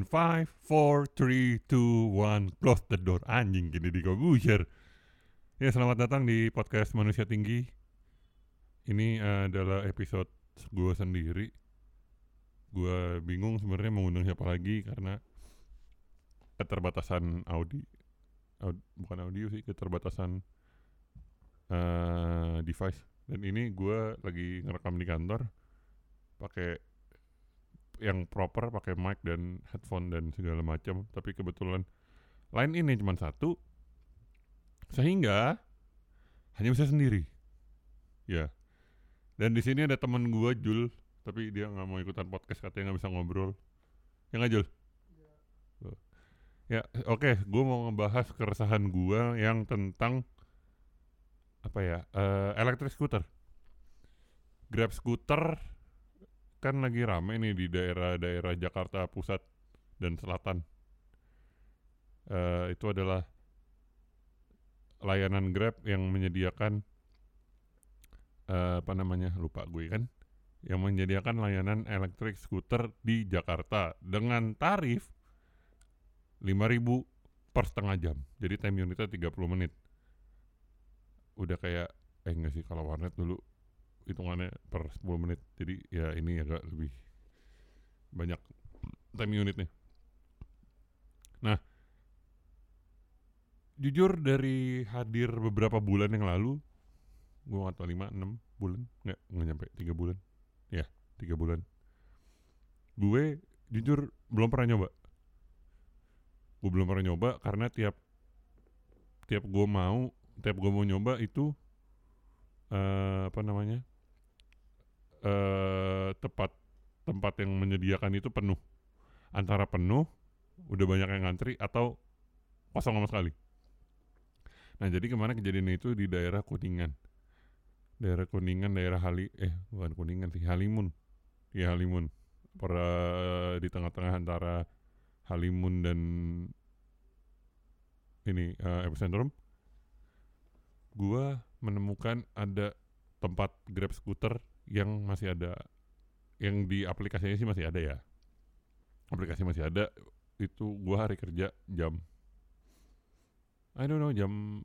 In 5, 4, 3, 2, 1, close the door. Anjing gini di Kobusier. Ya, selamat datang di podcast Manusia Tinggi. Ini adalah episode gue sendiri. Gue bingung sebenarnya mau undang siapa lagi karena keterbatasan audio, aud- bukan audio sih, keterbatasan eh, device. Dan ini gue lagi ngerekam di kantor pakai yang proper pakai mic dan headphone dan segala macam tapi kebetulan line ini cuma satu. Sehingga hanya bisa sendiri. Ya. Dan di sini ada teman gua Jul tapi dia nggak mau ikutan podcast katanya nggak bisa ngobrol. Ya nggak Jul? Tuh. ya oke gua mau ngebahas keresahan gua yang tentang apa ya eh electric scooter. Grab scooter kan lagi rame nih di daerah-daerah Jakarta Pusat dan Selatan. Eh, itu adalah layanan Grab yang menyediakan eh, apa namanya lupa gue kan, yang menyediakan layanan elektrik skuter di Jakarta dengan tarif 5.000 per setengah jam. Jadi time unitnya 30 menit. Udah kayak eh enggak sih kalau warnet dulu hitungannya per 10 menit. Jadi ya ini agak lebih banyak time unitnya. Nah jujur dari hadir beberapa bulan yang lalu gua nggak tahu 5, 6 bulan? Nggak nggak nyampe 3 bulan. Ya 3 bulan. Gue jujur belum pernah nyoba. Gue belum pernah nyoba karena tiap tiap gue mau tiap gue mau nyoba itu eh apa namanya eh tepat tempat yang menyediakan itu penuh. Antara penuh udah banyak yang ngantri atau kosong sama sekali. Nah jadi ke mana kejadian itu di daerah kuningan. Daerah kuningan daerah Hali eh bukan kuningan sih Halimun. Ya Halimun. Per di tengah-tengah antara Halimun dan ini eh, epicentrum. Gua menemukan ada tempat Grab scooter yang masih ada yang di aplikasinya sih masih ada ya. Aplikasi masih ada itu gua hari kerja jam I don't know jam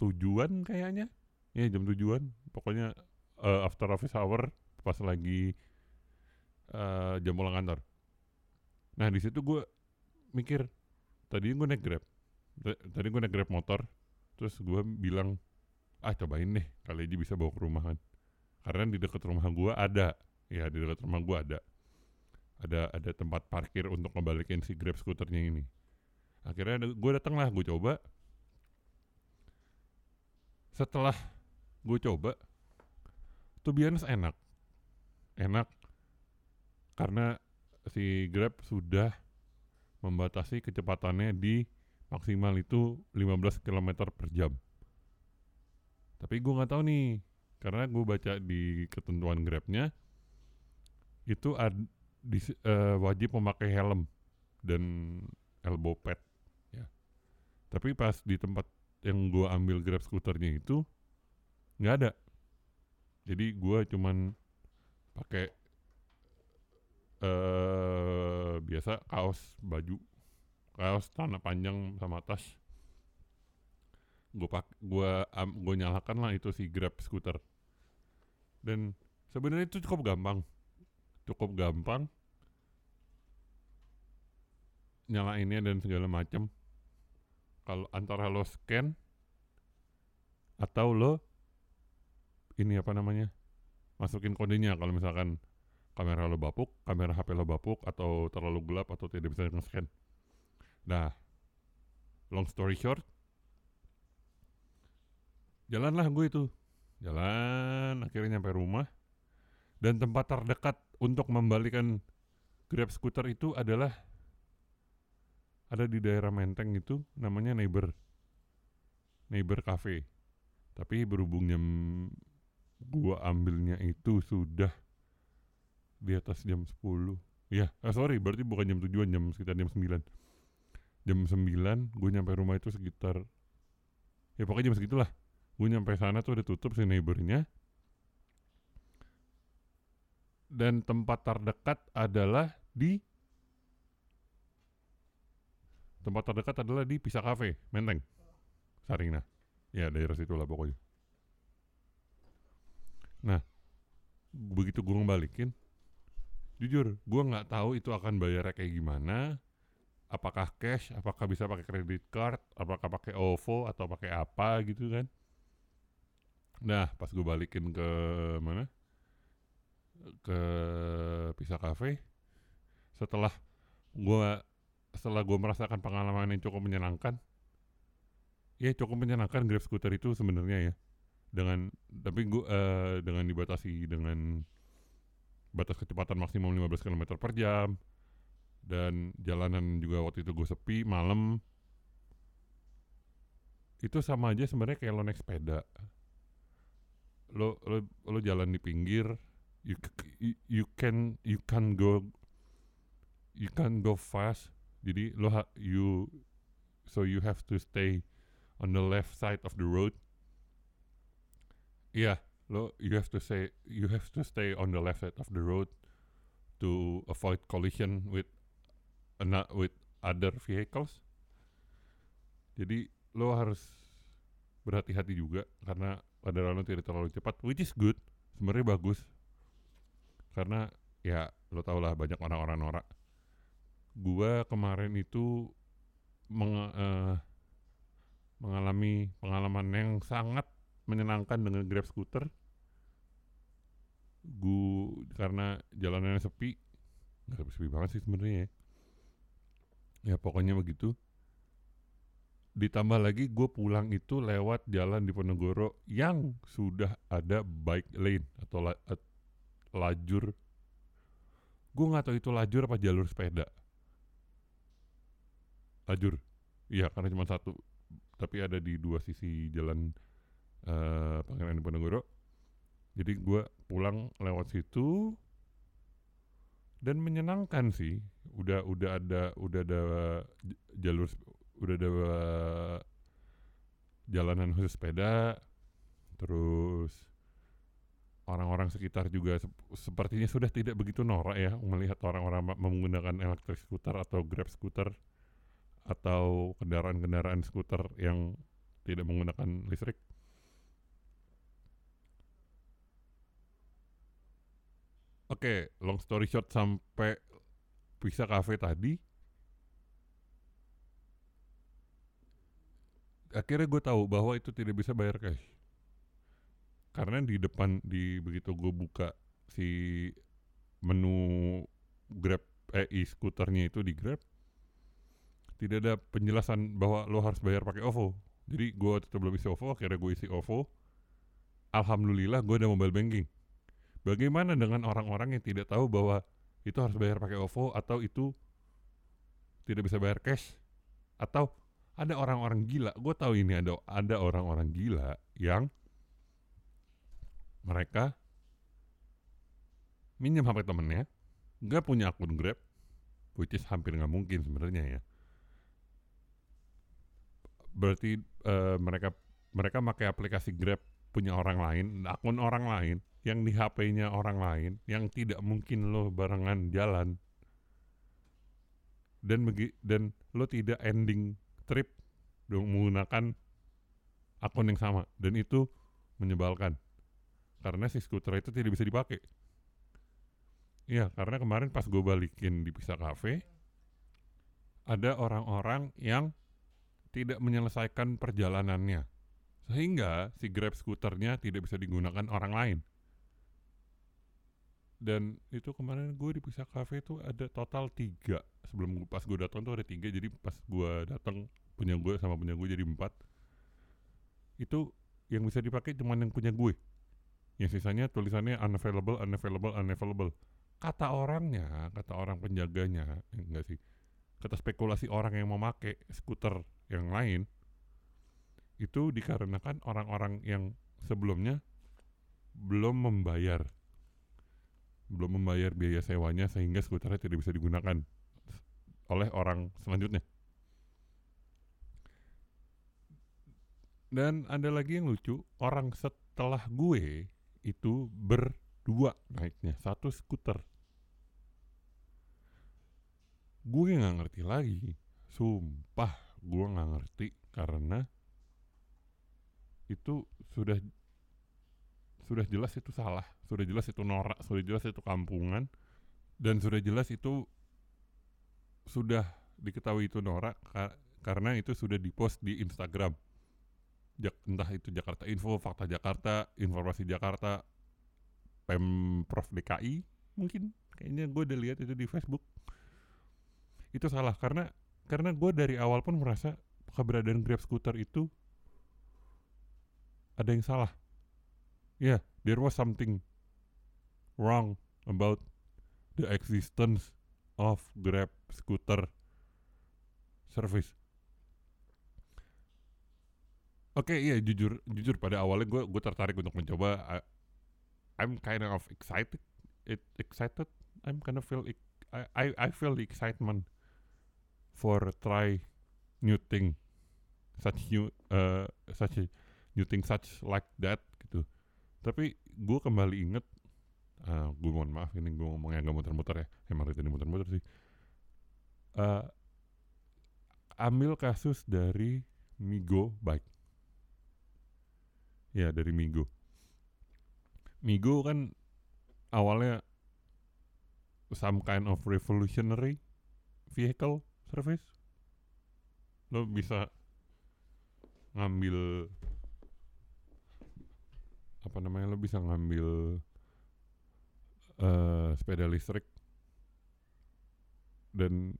tujuan kayaknya. Ya jam tujuan. Pokoknya eh, after office hour pas lagi eh, jam pulang kantor. Nah di situ gua mikir tadi gue naik grab. Tadi gue naik grab motor terus gua bilang ah cobain deh kali aja bisa bawa ke rumahan karena di dekat rumah gua ada. Ya di dekat rumah gua ada. Ada ada tempat parkir untuk ngebalikin si grab scooternya ini. Akhirnya gua datang lah gue coba. Setelah gue coba tuh biasa enak. Enak karena si grab sudah membatasi kecepatannya di maksimal itu 15 km per jam. Tapi gue nggak tahu nih karena gue baca di ketentuan grabnya itu ad, dis- eh, wajib memakai helm dan elbow pad ya. Tapi pas di tempat yang gue ambil grab skuternya itu nggak ada. Jadi gue cuman pakai eh biasa kaos baju kaos celana panjang sama tas gue pak gue gue nyalakan lah itu si grab scooter dan sebenarnya itu cukup gampang. Cukup gampang. Nyalainnya dan segala macam kalau antara lo scan atau lo ini apa namanya masukin kodenya. Kalau misalkan kamera lo bapuk kamera HP lo bapuk atau terlalu gelap atau tidak bisa nge-scan. Nah long story short jalanlah gue itu. Jalan akhirnya nyampe rumah. Dan tempat terdekat untuk membalikan grab scooter itu adalah ada di daerah Menteng itu namanya neighbor neighbor cafe. Tapi berhubung jam gua ambilnya itu sudah di atas jam 10 ya ah, sorry berarti bukan jam tujuan jam sekitar jam 9 jam 9 gue nyampe rumah itu sekitar ya pokoknya jam segitulah gue nyampe sana tuh udah tutup si neighbornya. Dan tempat terdekat adalah di tempat terdekat adalah di Pisa Cafe Menteng. Sarinah ya daerah situ lah pokoknya. Nah begitu gue ngebalikin jujur gue nggak tahu itu akan bayarnya kayak gimana apakah cash apakah bisa pakai kredit card apakah pakai OVO atau pakai apa gitu kan nah pas gue balikin ke mana? Ke Pisa Cafe setelah gue setelah gue merasakan pengalaman yang cukup menyenangkan ya cukup menyenangkan Grab scooter itu sebenarnya ya. Dengan tapi gue uh, dengan dibatasi dengan batas kecepatan maksimum 15 km per jam dan jalanan juga waktu itu gue sepi malam. Itu sama aja sebenarnya kayak lo naik sepeda lo lo lo jalan di pinggir you you can you can go you can go fast. Jadi lo ha, you so you have to stay on the left side of the road. Iya yeah, lo you have to say you have to stay on the left side of the road to avoid collision with not with other vehicles. Jadi lo harus berhati-hati juga karena pada lo tidak terlalu cepat which is good. Sebenarnya bagus. Karena ya lo tau lah banyak orang-orang norak. Gua kemarin itu meng, uh, mengalami pengalaman yang sangat menyenangkan dengan Grab scooter. Gue karena jalanannya sepi. Nggak sepi banget sih sebenarnya ya. Ya pokoknya begitu ditambah lagi gue pulang itu lewat jalan di Ponegoro yang sudah ada bike lane atau la, at, lajur. Gue nggak tahu itu lajur apa jalur sepeda. Lajur. Iya karena cuma satu. Tapi ada di dua sisi jalan uh, Pangeran Diponegoro jadi gue pulang lewat situ dan menyenangkan sih. Udah udah ada udah ada jalur udah ada jalanan khusus sepeda terus orang-orang sekitar juga sep sepertinya sudah tidak begitu norak ya melihat orang-orang menggunakan elektrik skuter atau grab skuter atau kendaraan-kendaraan skuter yang tidak menggunakan listrik Oke, okay, long story short sampai bisa cafe tadi. Akhirnya gue tahu bahwa itu tidak bisa bayar cash. Karena di depan di begitu gue buka si menu Grab eh e-scooternya itu di Grab tidak ada penjelasan bahwa lo harus bayar pakai OVO. Jadi gue tetap belum isi OVO, akhirnya gue isi OVO. Alhamdulillah gue ada mobile banking Bagaimana dengan orang-orang yang tidak tahu bahwa itu harus bayar pakai OVO atau itu tidak bisa bayar cash atau ada orang-orang gila. Gue tahu ini ada ada orang-orang gila yang mereka minjem HP temennya, nggak punya akun Grab, which is hampir nggak mungkin sebenarnya ya. Berarti uh, mereka mereka pakai aplikasi Grab punya orang lain, akun orang lain, yang di HP-nya orang lain yang tidak mungkin lo barengan jalan dan dan lo tidak ending trip menggunakan akun yang sama. Dan itu menyebalkan. Karena si skuter itu tidak bisa dipakai. Iya karena kemarin pas gue balikin di Pisa Cafe ada orang-orang yang tidak menyelesaikan perjalanannya. Sehingga si Grab skuternya tidak bisa digunakan orang lain. Dan itu kemarin gue di Pisa Cafe itu ada total tiga. Sebelum pas gue datang tuh ada tiga. Jadi pas gue datang punya gue sama punya gue jadi empat. Itu yang bisa dipakai cuma yang punya gue. Yang sisanya tulisannya unavailable unavailable unavailable. Kata orangnya kata orang penjaganya eh, enggak sih. Kata spekulasi orang yang memakai skuter yang lain itu dikarenakan orang-orang yang sebelumnya belum membayar. Belum membayar biaya sewanya sehingga skuternya tidak bisa digunakan oleh orang selanjutnya. Dan ada lagi yang lucu, orang setelah gue itu berdua naiknya, satu skuter. Gue nggak ngerti lagi, sumpah gue nggak ngerti karena itu sudah sudah jelas itu salah sudah jelas itu norak sudah jelas itu kampungan dan sudah jelas itu sudah diketahui itu norak ka- karena itu sudah dipost di Instagram entah itu Jakarta Info, Fakta Jakarta, Informasi Jakarta, Pemprov DKI mungkin. Kayaknya gue udah lihat itu di Facebook. Itu salah karena karena gue dari awal pun merasa keberadaan Grab scooter itu ada yang salah. Ya yeah, there was something wrong about the existence of Grab scooter service Oke iya jujur jujur pada awalnya gue gue tertarik untuk mencoba I, I'm kind of excited it excited I'm kind of feel I, I I feel the excitement for try new thing such new uh, such a new thing such like that gitu. Tapi gue kembali inget uh, gue mohon maaf ini gue ngomongnya nggak muter-muter ya emang itu ini muter-muter sih. Uh, ambil kasus dari Migo Bike ya dari Migo. Migo kan awalnya some kind of revolutionary vehicle service. Lo bisa ngambil apa namanya lo bisa ngambil eh sepeda listrik dan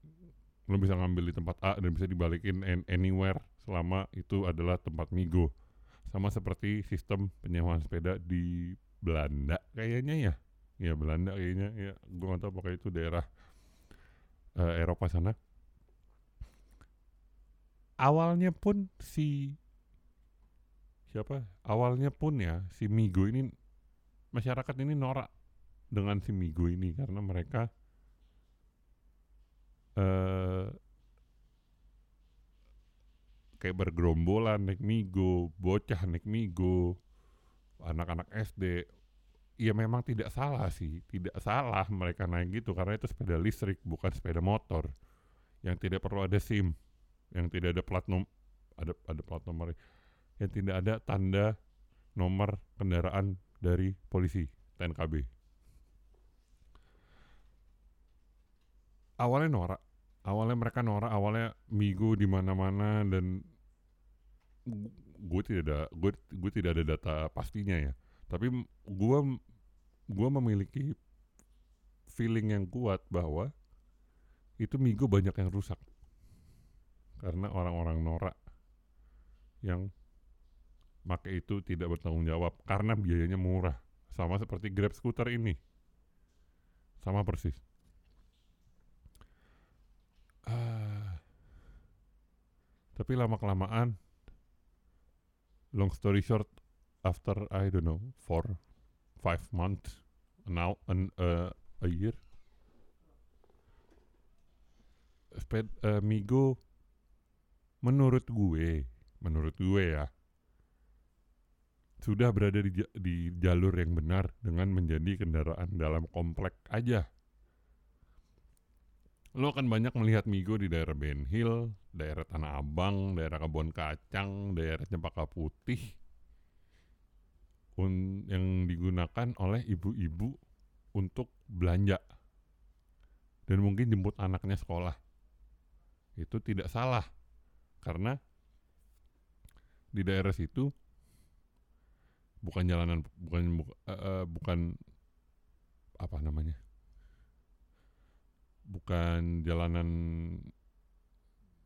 lo bisa ngambil di tempat A dan bisa dibalikin an- anywhere selama itu adalah tempat Migo sama seperti sistem penyewaan sepeda di Belanda kayaknya ya. Ya Belanda kayaknya. Ya gue nggak tahu apakah itu daerah eh, Eropa sana. Awalnya pun si siapa? Awalnya pun ya si Migo ini masyarakat ini norak dengan si Migo ini karena mereka eh kayak bergerombolan naik Migo, bocah naik Migo, anak-anak SD. Ya memang tidak salah sih, tidak salah mereka naik gitu karena itu sepeda listrik bukan sepeda motor yang tidak perlu ada SIM, yang tidak ada plat nom ada ada plat nomor yang tidak ada tanda nomor kendaraan dari polisi TNKB. Awalnya norak, awalnya mereka norak, awalnya Migo di mana-mana dan gue tidak ada gue gue tidak ada data pastinya ya. Tapi gue gue memiliki feeling yang kuat bahwa itu Migo banyak yang rusak. Karena orang-orang norak yang pakai itu tidak bertanggung jawab karena biayanya murah. Sama seperti Grab scooter ini. Sama persis. Ah. tapi lama kelamaan long story short after I don't know four five months now an uh, a year sped uh, Migo menurut gue menurut gue ya sudah berada di, di jalur yang benar dengan menjadi kendaraan dalam komplek aja lo akan banyak melihat Migo di daerah Ben Hill, daerah Tanah Abang, daerah Kebon Kacang, daerah Cempaka Putih un- yang digunakan oleh ibu-ibu untuk belanja dan mungkin jemput anaknya sekolah. Itu tidak salah karena di daerah situ bukan jalanan bukan bu- eh, bukan apa namanya bukan jalanan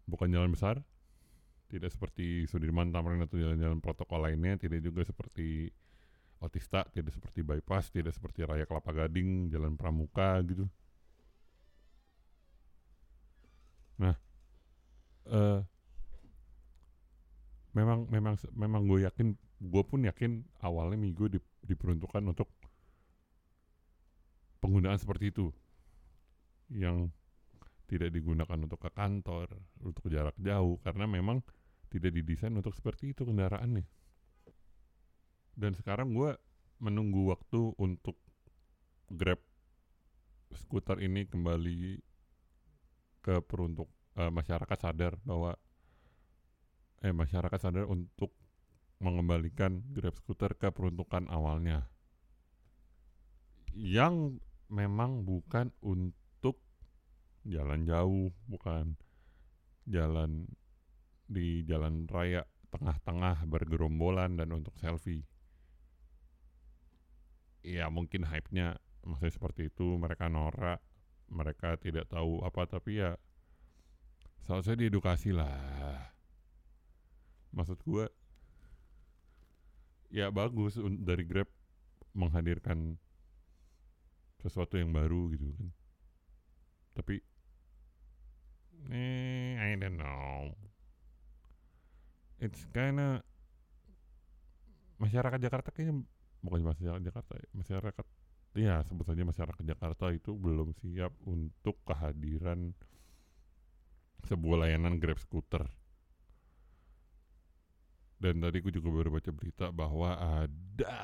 bukan jalan besar. Tidak seperti Sudirman Tamrin atau jalan-jalan protokol lainnya. Tidak juga seperti Otista tidak seperti bypass tidak seperti Raya Kelapa Gading Jalan Pramuka gitu. Nah eh memang memang memang gue yakin gue pun yakin awalnya Migo dip- diperuntukkan untuk penggunaan seperti itu yang tidak digunakan untuk ke kantor, untuk jarak jauh karena memang tidak didesain untuk seperti itu kendaraannya. Dan sekarang gue menunggu waktu untuk Grab skuter ini kembali ke peruntuk eh, masyarakat sadar bahwa eh masyarakat sadar untuk mengembalikan Grab scooter ke peruntukan awalnya yang memang bukan untuk jalan jauh, bukan jalan di jalan raya tengah-tengah bergerombolan dan untuk selfie. Ya mungkin hype-nya maksudnya seperti itu, mereka norak, mereka tidak tahu apa tapi ya seharusnya diedukasi lah. Maksud gue ya bagus dari Grab menghadirkan sesuatu yang baru gitu kan. Tapi eh I don't know. It's kinda masyarakat Jakarta kayaknya bukan masyarakat Jakarta ya, masyarakat ya sebut saja masyarakat Jakarta itu belum siap untuk kehadiran sebuah layanan Grab scooter. Dan tadi aku juga baru baca berita bahwa ada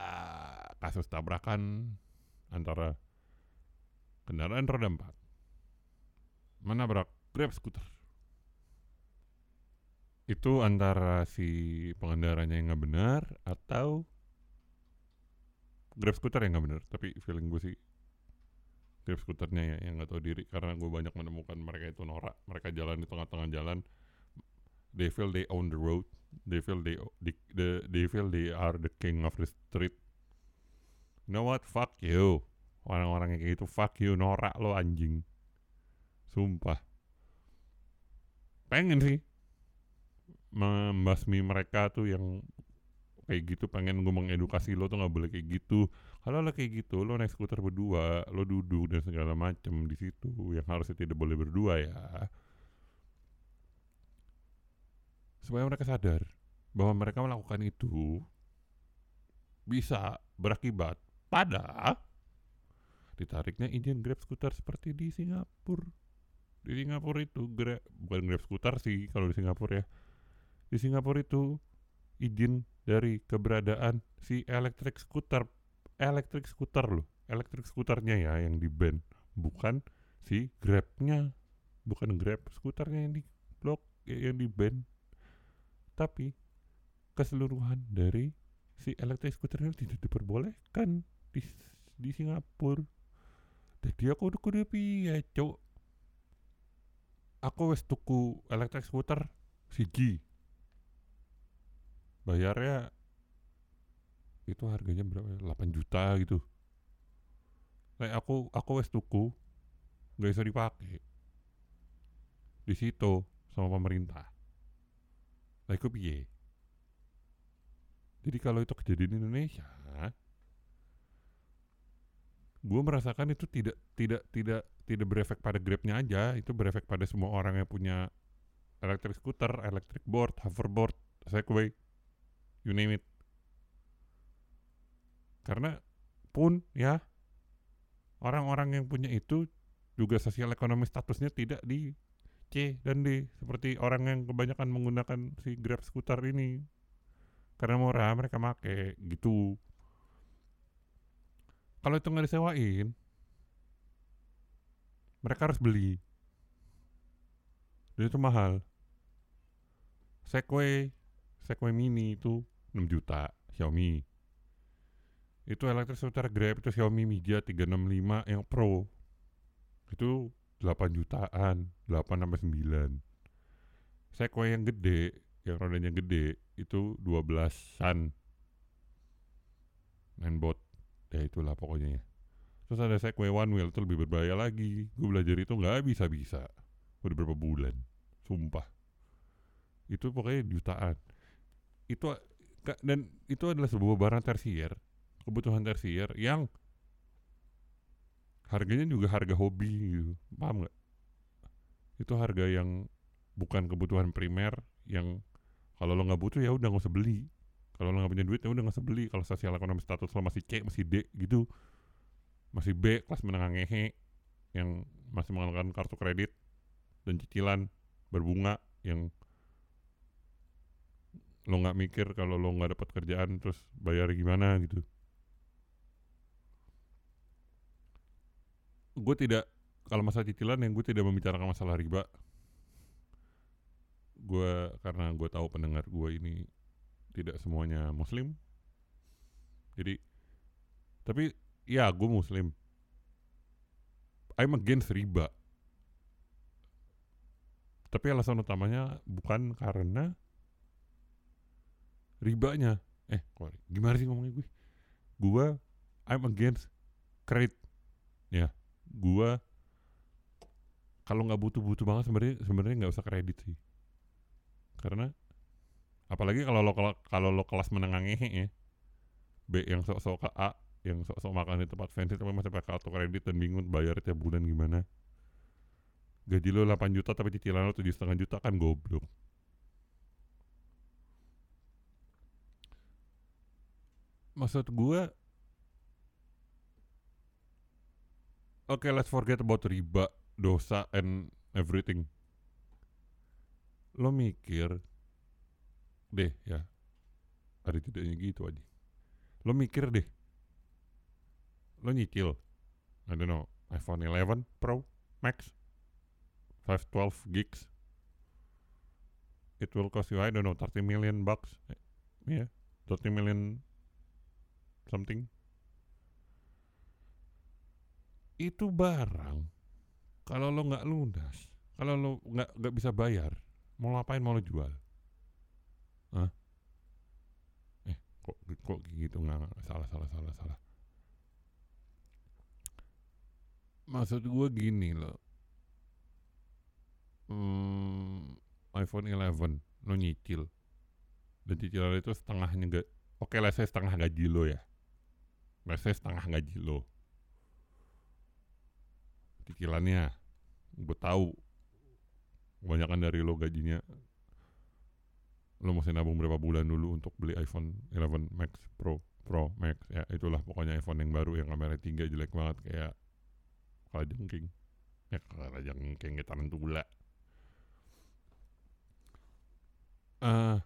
kasus tabrakan antara kendaraan roda empat menabrak Grab scooter. Itu antara si pengendaranya yang nggak benar atau Grab scooter yang nggak benar. Tapi feeling gue sih Grab scooternya ya yang nggak tahu diri karena gue banyak menemukan mereka itu norak. Mereka jalan di tengah-tengah jalan. They feel they own the road. They feel they they, the, they feel they are the king of the street. You know what? Fuck you. Orang-orang yang kayak gitu fuck you norak lo anjing. Sumpah. Pengen sih. Membasmi mereka tuh yang kayak gitu pengen gue mengedukasi lo tuh nggak boleh kayak gitu. Kalau lo kayak gitu lo naik skuter berdua lo duduk dan segala macem di situ yang harusnya tidak boleh berdua ya. Supaya mereka sadar bahwa mereka melakukan itu bisa berakibat pada ditariknya izin grab skuter seperti di Singapura di Singapura itu grab bukan grab skuter sih kalau di Singapura ya. Di Singapura itu izin dari keberadaan si electric scooter electric scooter loh. Electric scooternya ya yang di ban bukan si grabnya. Bukan grab scooternya yang di blok yang di ban. Tapi keseluruhan dari si electric scooternya tidak diperbolehkan di di Singapura. Jadi aku udah kudu piye cok aku wes tuku electric scooter siji bayarnya itu harganya berapa ya? 8 juta gitu. Kayak aku aku wes tuku nggak bisa dipakai. Di situ sama pemerintah. Lah itu piye? Jadi kalau itu kejadian di Indonesia gue merasakan itu tidak tidak tidak tidak berefek pada grabnya aja itu berefek pada semua orang yang punya electric scooter, electric board, hoverboard, segway, you name it. Karena pun ya orang-orang yang punya itu juga sosial ekonomi statusnya tidak di C dan D seperti orang yang kebanyakan menggunakan si Grab scooter ini karena murah mereka make gitu. Kalau itu nggak disewain, mereka harus beli. Dan itu mahal. Segway, Segway mini itu 6 juta, Xiaomi. Itu elektrik scooter Grab itu Xiaomi Mija 365 yang Pro. Itu 8 jutaan, 8 sampai 9. Segway yang gede, yang rodanya gede itu 12-an. Mainbot ya itulah pokoknya. Ya terus ada segway one wheel itu lebih berbahaya lagi. Gue belajar itu nggak bisa bisa udah berapa bulan. Sumpah. Itu pokoknya jutaan. Itu dan itu adalah sebuah barang tersier kebutuhan tersier yang harganya juga harga hobi gitu. Paham nggak? Itu harga yang bukan kebutuhan primer yang kalau lo nggak butuh ya udah nggak usah beli kalau lo nggak punya duit ya udah nggak usah beli. Kalau sosial ekonomi status lo masih C masih D gitu. Masih B kelas menengah ngehe yang masih menggunakan kartu kredit dan cicilan berbunga yang lo nggak mikir kalau lo nggak dapat kerjaan terus bayar gimana gitu. Gue tidak kalau masalah cicilan yang gue tidak membicarakan masalah riba. Gue karena gue tahu pendengar gue ini tidak semuanya muslim. Jadi tapi ya gue muslim. I'm against riba. Tapi alasan utamanya bukan karena ribanya. Eh gimana sih ngomongnya gue gue I'm against credit. Ya gue kalau nggak butuh-butuh banget sebenarnya sebenarnya nggak usah kredit sih. Karena apalagi kalau lo kalau lo kelas menengah ngehe ya. B yang sok-sok ke A yang sok-sok makan di tempat fancy tapi masih pakai kartu kredit dan bingung bayar tiap bulan gimana. Gaji lo 8 juta tapi cicilan lo tujuh setengah juta kan goblok. Maksud gue Oke, okay, let's forget about riba, dosa, and everything. Lo mikir deh ya, ada tidaknya gitu aja. Lo mikir deh, lo nyicil, I don't know, iPhone 11 Pro Max, 512 gigs, it will cost you I don't know 30 million bucks, yeah, 30 million something. Itu barang kalau lo nggak lunas kalau lo nggak nggak bisa bayar mau ngapain mau lo jual Hah? eh kok kok gitu? Nggak salah salah salah salah. Maksud gue gini lo hmm, iPhone 11 lo nyicil. Dan cicilan itu setengahnya gak oke lah saya setengah gaji lo ya. Saya setengah gaji lo. Cicilannya gue tahu. Kebanyakan dari lo gajinya lo mesti nabung berapa bulan dulu untuk beli iPhone 11 Max Pro Pro Max? Ya itulah pokoknya iPhone yang baru yang kamera 3 jelek banget kayak kalah jengking ya kalah jengking kita gula. Uh,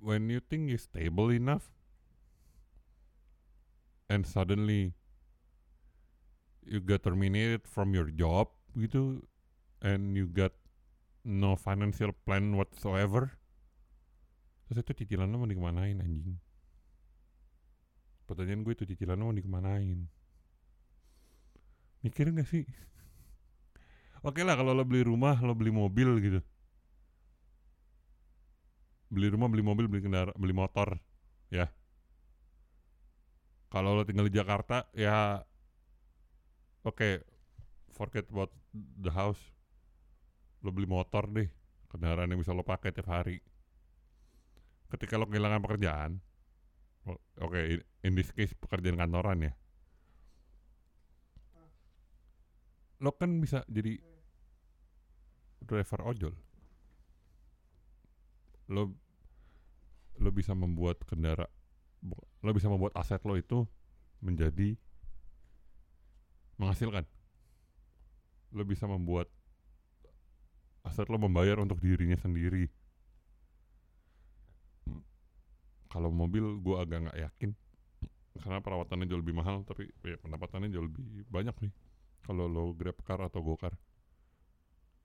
when you think is stable enough and suddenly you got terminated from your job gitu and you got no financial plan whatsoever. Terus itu cicilan lo mau dikemanain anjing? Pertanyaan gue itu cicilan lo mau dikemanain? Mikir gak sih? Oke okay lah kalau lo beli rumah lo beli mobil gitu. Beli rumah beli mobil beli kendaraan beli motor ya. Kalau lo tinggal di Jakarta ya oke okay, forget about the house lo beli motor deh kendaraan yang bisa lo pakai tiap hari. Ketika lo kehilangan pekerjaan oke okay, in this case pekerjaan kantoran ya. Lo kan bisa jadi driver ojol. Lo lo bisa membuat kendaraan lo bisa membuat aset lo itu menjadi menghasilkan. Lo bisa membuat aset lo membayar untuk dirinya sendiri. Kalau mobil gue agak nggak yakin. Karena perawatannya jauh lebih mahal tapi ya pendapatannya jauh lebih banyak nih. Kalau lo grab car atau go car.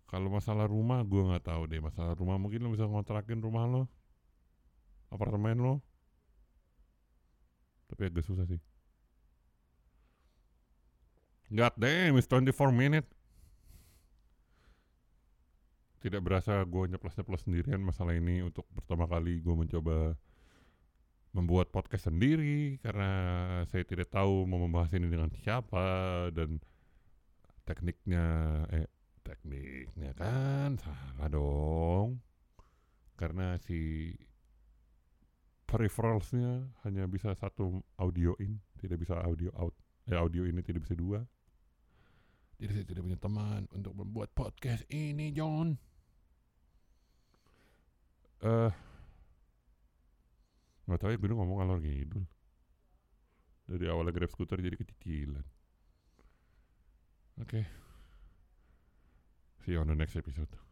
Kalau masalah rumah gue nggak tahu deh. Masalah rumah mungkin lo bisa ngontrakin rumah lo. Apartemen lo. Tapi agak susah sih. God damn, it's 24 minute. Tidak berasa gue nyeplos-nyeplos sendirian masalah ini untuk pertama kali gue mencoba membuat podcast sendiri karena saya tidak tahu mau membahas ini dengan siapa dan tekniknya eh tekniknya kan salah dong karena si peripheralsnya hanya bisa satu audio in, tidak bisa audio out. Eh, audio ini tidak bisa dua. Jadi saya tidak punya teman untuk membuat podcast ini, John. Eh, nggak tahu ya gue ngomong alor ngidul. Dari awalnya grab scooter jadi kecicilan. Oke. Okay. See you on the next episode.